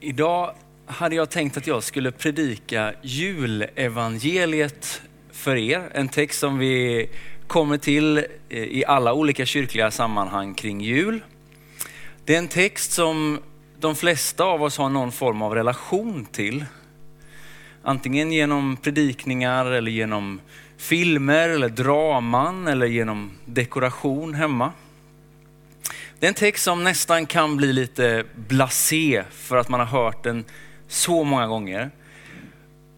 Idag hade jag tänkt att jag skulle predika julevangeliet för er. En text som vi kommer till eh, i alla olika kyrkliga sammanhang kring jul. Det är en text som de flesta av oss har någon form av relation till. Antingen genom predikningar eller genom filmer eller draman eller genom dekoration hemma. Det är en text som nästan kan bli lite blasé för att man har hört den så många gånger.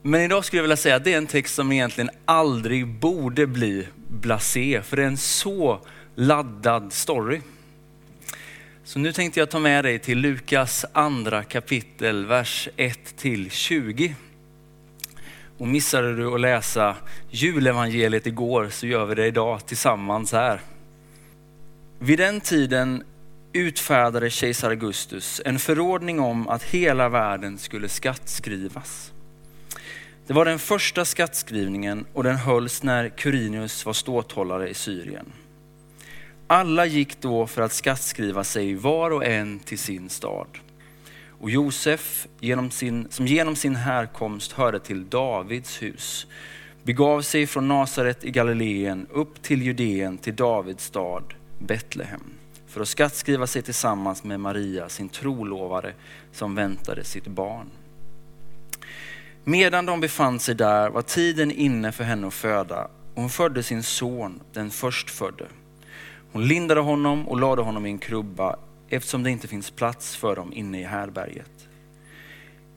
Men idag skulle jag vilja säga att det är en text som egentligen aldrig borde bli blasé, för det är en så laddad story. Så nu tänkte jag ta med dig till Lukas andra kapitel, vers 1 till 20. Och missade du att läsa julevangeliet igår så gör vi det idag tillsammans här. Vid den tiden utfärdade kejsar Augustus en förordning om att hela världen skulle skattskrivas. Det var den första skattskrivningen och den hölls när Quirinius var ståthållare i Syrien. Alla gick då för att skattskriva sig var och en till sin stad. Och Josef, genom sin, som genom sin härkomst hörde till Davids hus, begav sig från Nasaret i Galileen upp till Judeen till Davids stad Betlehem för att skattskriva sig tillsammans med Maria, sin trolovare, som väntade sitt barn. Medan de befann sig där var tiden inne för henne att föda och hon födde sin son, den förstfödde. Hon lindade honom och lade honom i en krubba eftersom det inte finns plats för dem inne i härberget.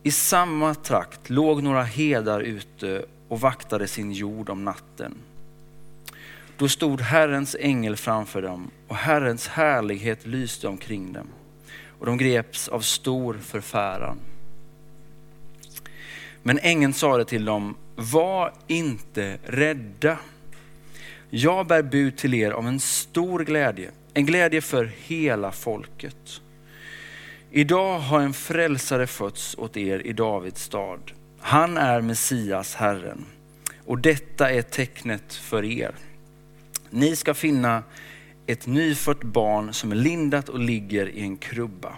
I samma trakt låg några hedar ute och vaktade sin jord om natten. Då stod Herrens ängel framför dem och Herrens härlighet lyste omkring dem och de greps av stor förfäran. Men ängeln sade till dem, var inte rädda. Jag bär bud till er om en stor glädje, en glädje för hela folket. Idag har en frälsare fötts åt er i Davids stad. Han är Messias, Herren. Och detta är tecknet för er. Ni ska finna ett nyfött barn som är lindat och ligger i en krubba.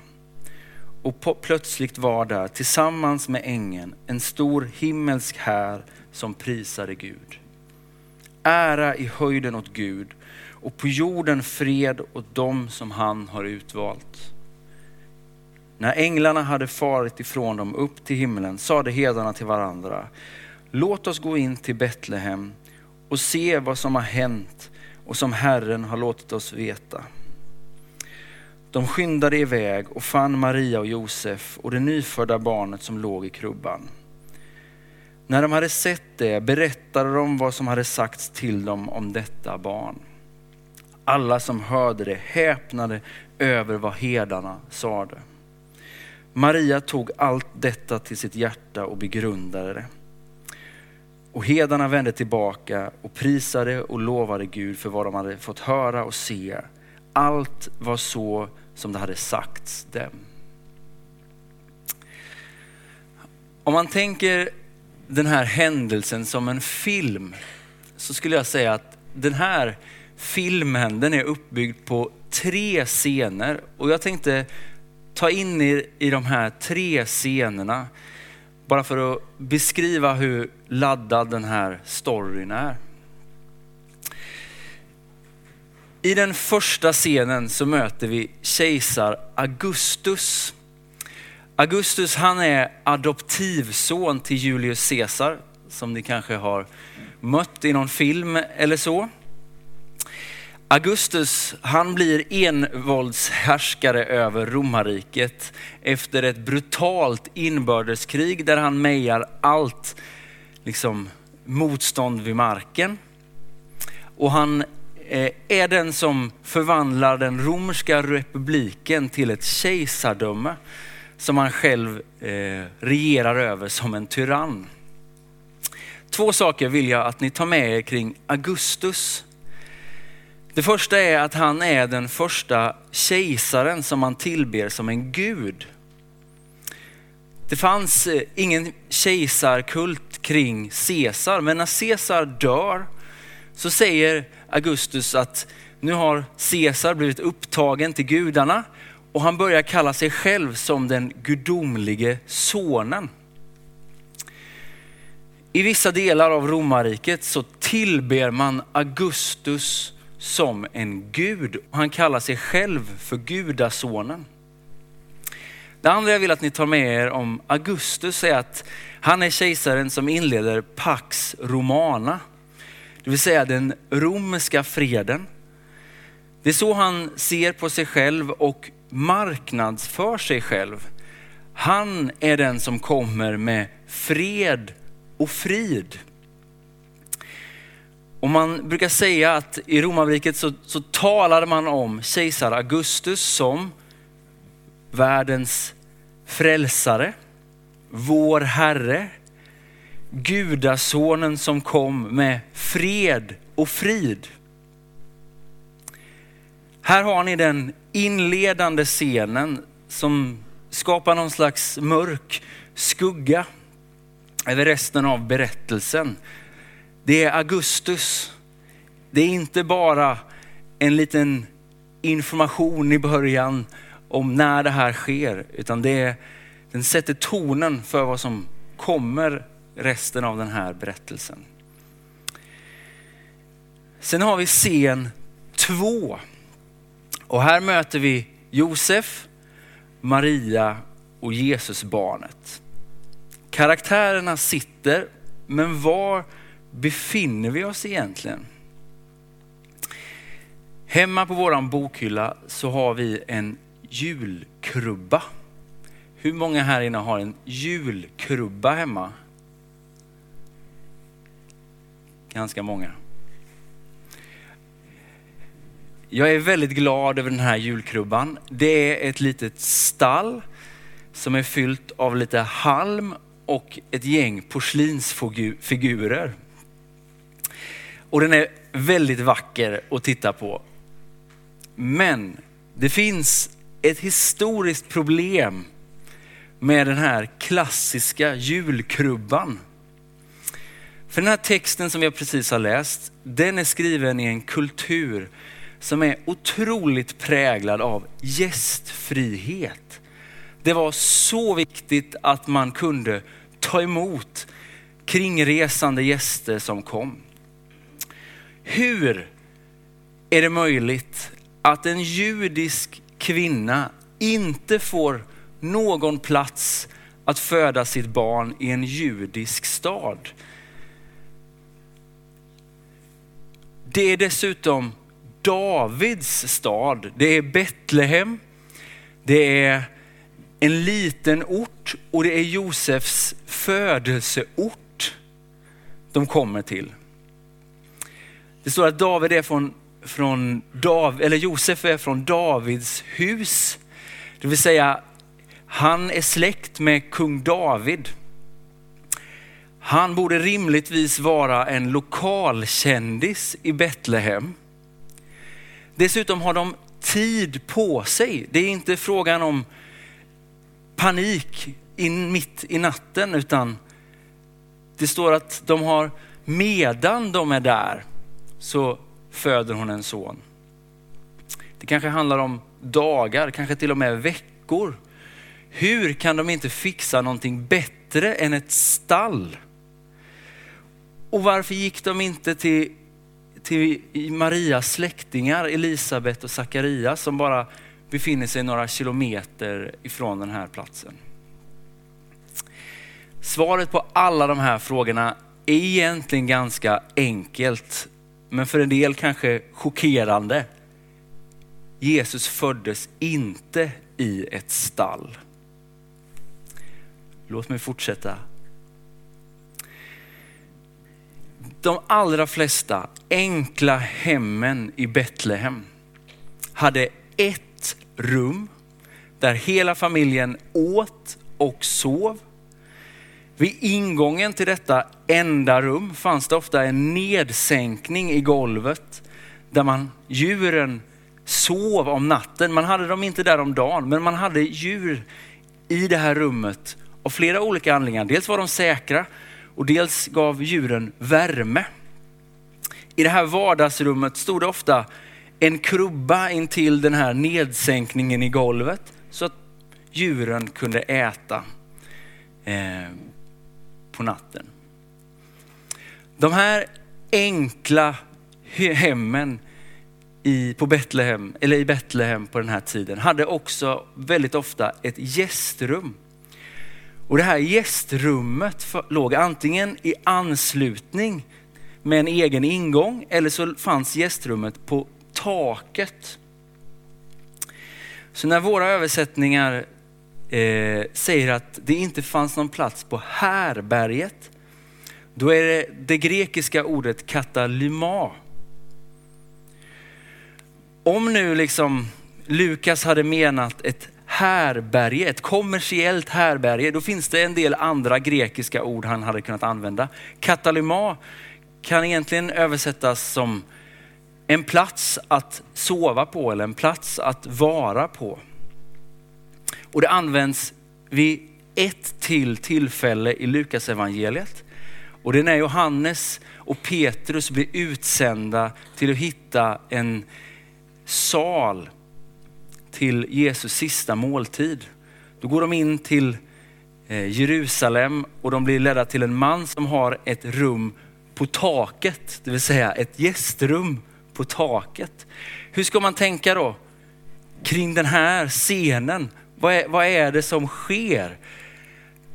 Och på, plötsligt var där tillsammans med ängeln en stor himmelsk här som prisade Gud. Ära i höjden åt Gud och på jorden fred åt dem som han har utvalt. När änglarna hade farit ifrån dem upp till himlen sade hedarna till varandra, låt oss gå in till Betlehem och se vad som har hänt och som Herren har låtit oss veta. De skyndade iväg och fann Maria och Josef och det nyfödda barnet som låg i krubban. När de hade sett det berättade de vad som hade sagts till dem om detta barn. Alla som hörde det häpnade över vad herdarna sade. Maria tog allt detta till sitt hjärta och begrundade det. Och hedarna vände tillbaka och prisade och lovade Gud för vad de hade fått höra och se. Allt var så som det hade sagts dem. Om man tänker den här händelsen som en film så skulle jag säga att den här filmen den är uppbyggd på tre scener och jag tänkte ta in er i de här tre scenerna bara för att beskriva hur laddad den här storyn är. I den första scenen så möter vi kejsar Augustus. Augustus han är adoptivson till Julius Caesar som ni kanske har mött i någon film eller så. Augustus han blir envåldshärskare över romarriket efter ett brutalt inbördeskrig där han mejar allt liksom, motstånd vid marken. Och han eh, är den som förvandlar den romerska republiken till ett kejsardöme som han själv eh, regerar över som en tyrann. Två saker vill jag att ni tar med er kring Augustus det första är att han är den första kejsaren som man tillber som en gud. Det fanns eh, ingen kejsarkult kring Caesar, men när Caesar dör så säger Augustus att nu har Caesar blivit upptagen till gudarna och han börjar kalla sig själv som den gudomlige sonen. I vissa delar av romarriket så tillber man Augustus som en gud. Han kallar sig själv för gudasonen. Det andra jag vill att ni tar med er om Augustus är att han är kejsaren som inleder Pax Romana. Det vill säga den romerska freden. Det är så han ser på sig själv och marknadsför sig själv. Han är den som kommer med fred och frid. Och man brukar säga att i romarriket så, så talade man om kejsar Augustus som världens frälsare, vår Herre, gudasonen som kom med fred och frid. Här har ni den inledande scenen som skapar någon slags mörk skugga över resten av berättelsen. Det är Augustus. Det är inte bara en liten information i början om när det här sker, utan det är, den sätter tonen för vad som kommer resten av den här berättelsen. Sen har vi scen två. Och här möter vi Josef, Maria och Jesusbarnet. Karaktärerna sitter, men var befinner vi oss egentligen? Hemma på våran bokhylla så har vi en julkrubba. Hur många här inne har en julkrubba hemma? Ganska många. Jag är väldigt glad över den här julkrubban. Det är ett litet stall som är fyllt av lite halm och ett gäng porslinsfigurer. Och den är väldigt vacker att titta på. Men det finns ett historiskt problem med den här klassiska julkrubban. För den här texten som jag precis har läst, den är skriven i en kultur som är otroligt präglad av gästfrihet. Det var så viktigt att man kunde ta emot kringresande gäster som kom. Hur är det möjligt att en judisk kvinna inte får någon plats att föda sitt barn i en judisk stad? Det är dessutom Davids stad. Det är Betlehem. Det är en liten ort och det är Josefs födelseort de kommer till. Det står att David är från, från Dav, eller Josef är från Davids hus. Det vill säga, han är släkt med kung David. Han borde rimligtvis vara en lokalkändis i Betlehem. Dessutom har de tid på sig. Det är inte frågan om panik in, mitt i natten utan det står att de har, medan de är där så föder hon en son. Det kanske handlar om dagar, kanske till och med veckor. Hur kan de inte fixa någonting bättre än ett stall? Och varför gick de inte till, till Marias släktingar Elisabet och Sakarias som bara befinner sig några kilometer ifrån den här platsen? Svaret på alla de här frågorna är egentligen ganska enkelt, men för en del kanske chockerande. Jesus föddes inte i ett stall. Låt mig fortsätta. De allra flesta enkla hemmen i Betlehem hade ett rum där hela familjen åt och sov. Vid ingången till detta enda rum fanns det ofta en nedsänkning i golvet där man, djuren sov om natten. Man hade dem inte där om dagen, men man hade djur i det här rummet av flera olika anledningar. Dels var de säkra och dels gav djuren värme. I det här vardagsrummet stod det ofta en krubba intill den här nedsänkningen i golvet så att djuren kunde äta eh, på natten. De här enkla hemmen i, på Betlehem, eller i Betlehem på den här tiden hade också väldigt ofta ett gästrum. Och det här gästrummet för, låg antingen i anslutning med en egen ingång eller så fanns gästrummet på taket. Så när våra översättningar eh, säger att det inte fanns någon plats på härberget, då är det det grekiska ordet katalyma. Om nu liksom Lukas hade menat ett härberge, ett kommersiellt härberge, då finns det en del andra grekiska ord han hade kunnat använda. Katalyma kan egentligen översättas som en plats att sova på eller en plats att vara på. Och det används vid ett till tillfälle i Lukas evangeliet. Och det är när Johannes och Petrus blir utsända till att hitta en sal till Jesus sista måltid. Då går de in till eh, Jerusalem och de blir ledda till en man som har ett rum på taket, det vill säga ett gästrum på taket. Hur ska man tänka då kring den här scenen? Vad är, vad är det som sker?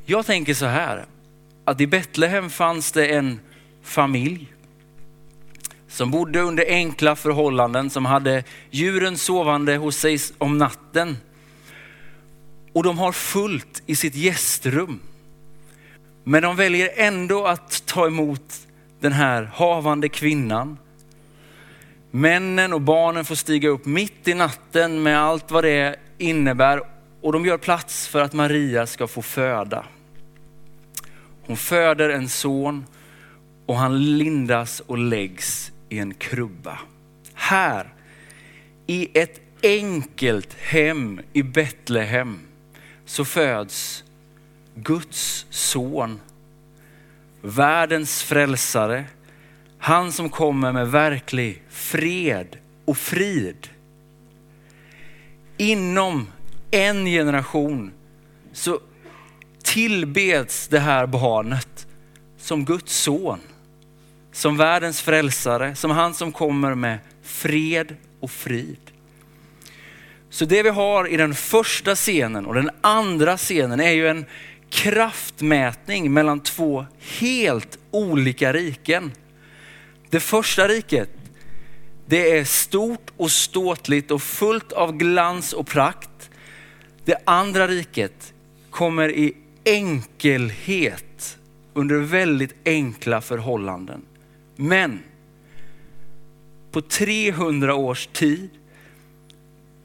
Jag tänker så här, att i Betlehem fanns det en familj som bodde under enkla förhållanden, som hade djuren sovande hos sig om natten. Och de har fullt i sitt gästrum. Men de väljer ändå att ta emot den här havande kvinnan. Männen och barnen får stiga upp mitt i natten med allt vad det innebär och de gör plats för att Maria ska få föda. Hon föder en son och han lindas och läggs i en krubba. Här, i ett enkelt hem i Betlehem, så föds Guds son, världens frälsare, han som kommer med verklig fred och frid. Inom en generation så tillbeds det här barnet som Guds son som världens frälsare, som han som kommer med fred och frid. Så det vi har i den första scenen och den andra scenen är ju en kraftmätning mellan två helt olika riken. Det första riket, det är stort och ståtligt och fullt av glans och prakt. Det andra riket kommer i enkelhet under väldigt enkla förhållanden. Men på 300 års tid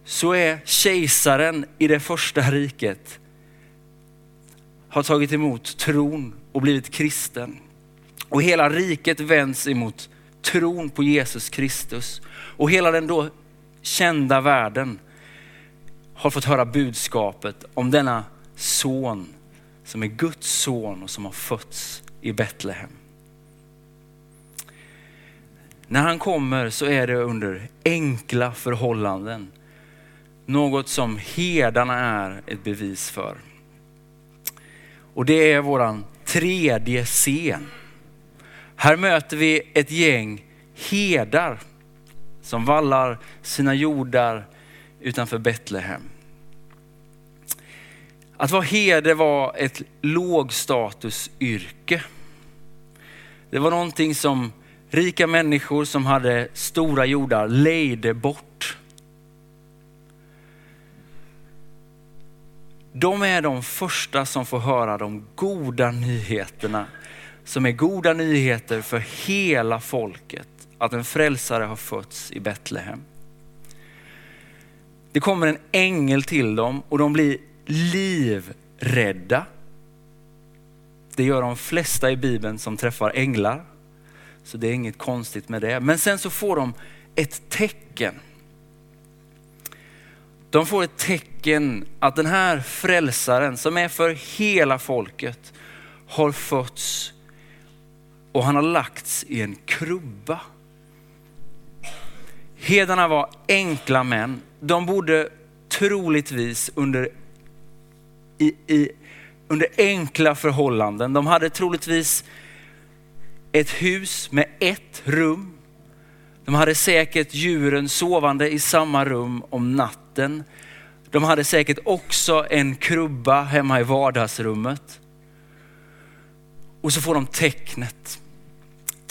så är kejsaren i det första riket har tagit emot tron och blivit kristen. Och hela riket vänds emot tron på Jesus Kristus. Och hela den då kända världen har fått höra budskapet om denna son som är Guds son och som har fötts i Betlehem. När han kommer så är det under enkla förhållanden. Något som herdarna är ett bevis för. Och det är våran tredje scen. Här möter vi ett gäng herdar som vallar sina jordar utanför Betlehem. Att vara herde var ett lågstatusyrke. Det var någonting som Rika människor som hade stora jordar lejde bort. De är de första som får höra de goda nyheterna, som är goda nyheter för hela folket, att en frälsare har fötts i Betlehem. Det kommer en ängel till dem och de blir livrädda. Det gör de flesta i Bibeln som träffar änglar. Så det är inget konstigt med det. Men sen så får de ett tecken. De får ett tecken att den här frälsaren som är för hela folket har fötts och han har lagts i en krubba. Hedarna var enkla män. De bodde troligtvis under, i, i, under enkla förhållanden. De hade troligtvis ett hus med ett rum. De hade säkert djuren sovande i samma rum om natten. De hade säkert också en krubba hemma i vardagsrummet. Och så får de tecknet.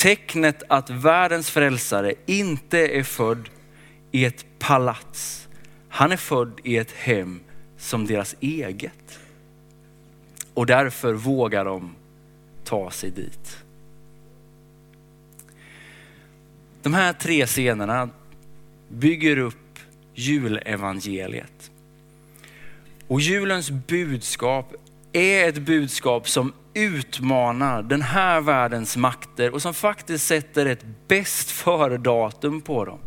Tecknet att världens frälsare inte är född i ett palats. Han är född i ett hem som deras eget. Och därför vågar de ta sig dit. De här tre scenerna bygger upp julevangeliet. Och julens budskap är ett budskap som utmanar den här världens makter och som faktiskt sätter ett bäst före-datum på dem.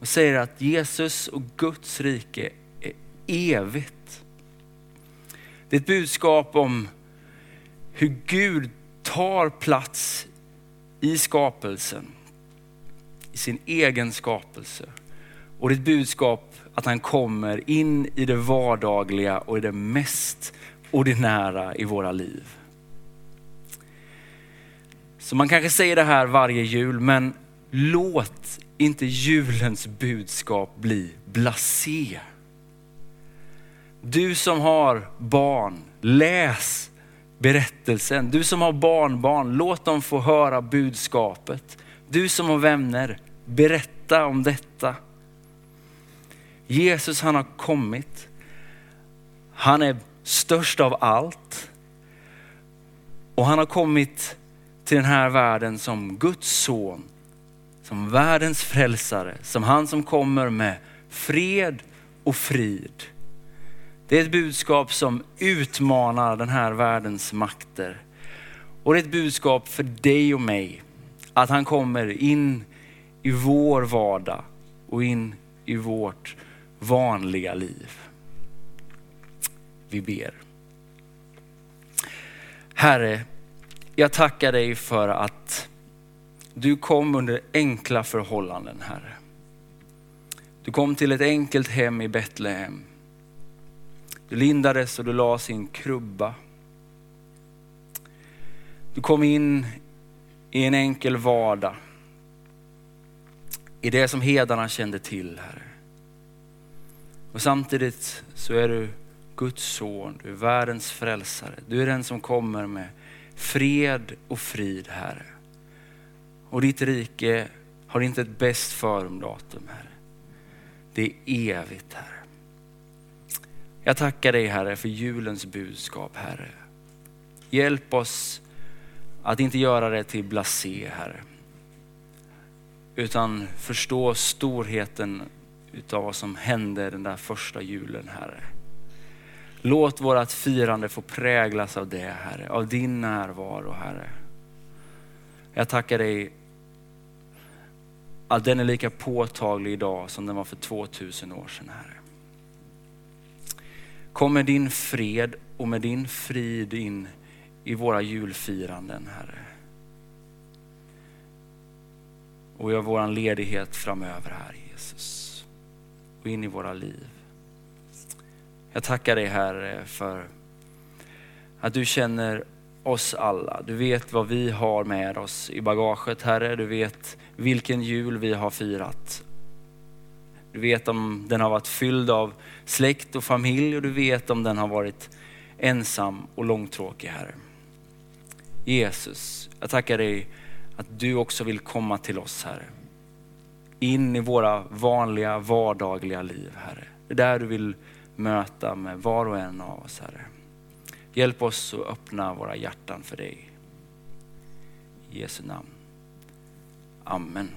Och säger att Jesus och Guds rike är evigt. Det är ett budskap om hur Gud tar plats i skapelsen, i sin egen skapelse. Och det är ett budskap att han kommer in i det vardagliga och i det mest ordinära i våra liv. Så man kanske säger det här varje jul, men låt inte julens budskap bli blasé. Du som har barn, läs berättelsen. Du som har barnbarn, låt dem få höra budskapet. Du som har vänner, berätta om detta. Jesus han har kommit. Han är störst av allt. Och han har kommit till den här världen som Guds son, som världens frälsare, som han som kommer med fred och frid. Det är ett budskap som utmanar den här världens makter. Och det är ett budskap för dig och mig, att han kommer in i vår vardag och in i vårt vanliga liv. Vi ber. Herre, jag tackar dig för att du kom under enkla förhållanden, Herre. Du kom till ett enkelt hem i Betlehem. Du lindades och du la sin krubba. Du kom in i en enkel vardag. I det som hedarna kände till, Herre. Och samtidigt så är du Guds son, du är världens frälsare. Du är den som kommer med fred och frid, Herre. Och ditt rike har inte ett bäst förumdatum, Herre. Det är evigt, Herre. Jag tackar dig Herre för julens budskap Herre. Hjälp oss att inte göra det till blasé Herre. Utan förstå storheten utav vad som hände den där första julen Herre. Låt vårt firande få präglas av det Herre, av din närvaro Herre. Jag tackar dig att den är lika påtaglig idag som den var för 2000 år sedan Herre. Kom med din fred och med din frid in i våra julfiranden, Herre. Och gör våran ledighet framöver här, Jesus. Och in i våra liv. Jag tackar dig Herre för att du känner oss alla. Du vet vad vi har med oss i bagaget Herre. Du vet vilken jul vi har firat du vet om den har varit fylld av släkt och familj och du vet om den har varit ensam och långtråkig Herre. Jesus, jag tackar dig att du också vill komma till oss Herre. In i våra vanliga vardagliga liv Herre. Det är där du vill möta med var och en av oss Herre. Hjälp oss att öppna våra hjärtan för dig. I Jesu namn. Amen.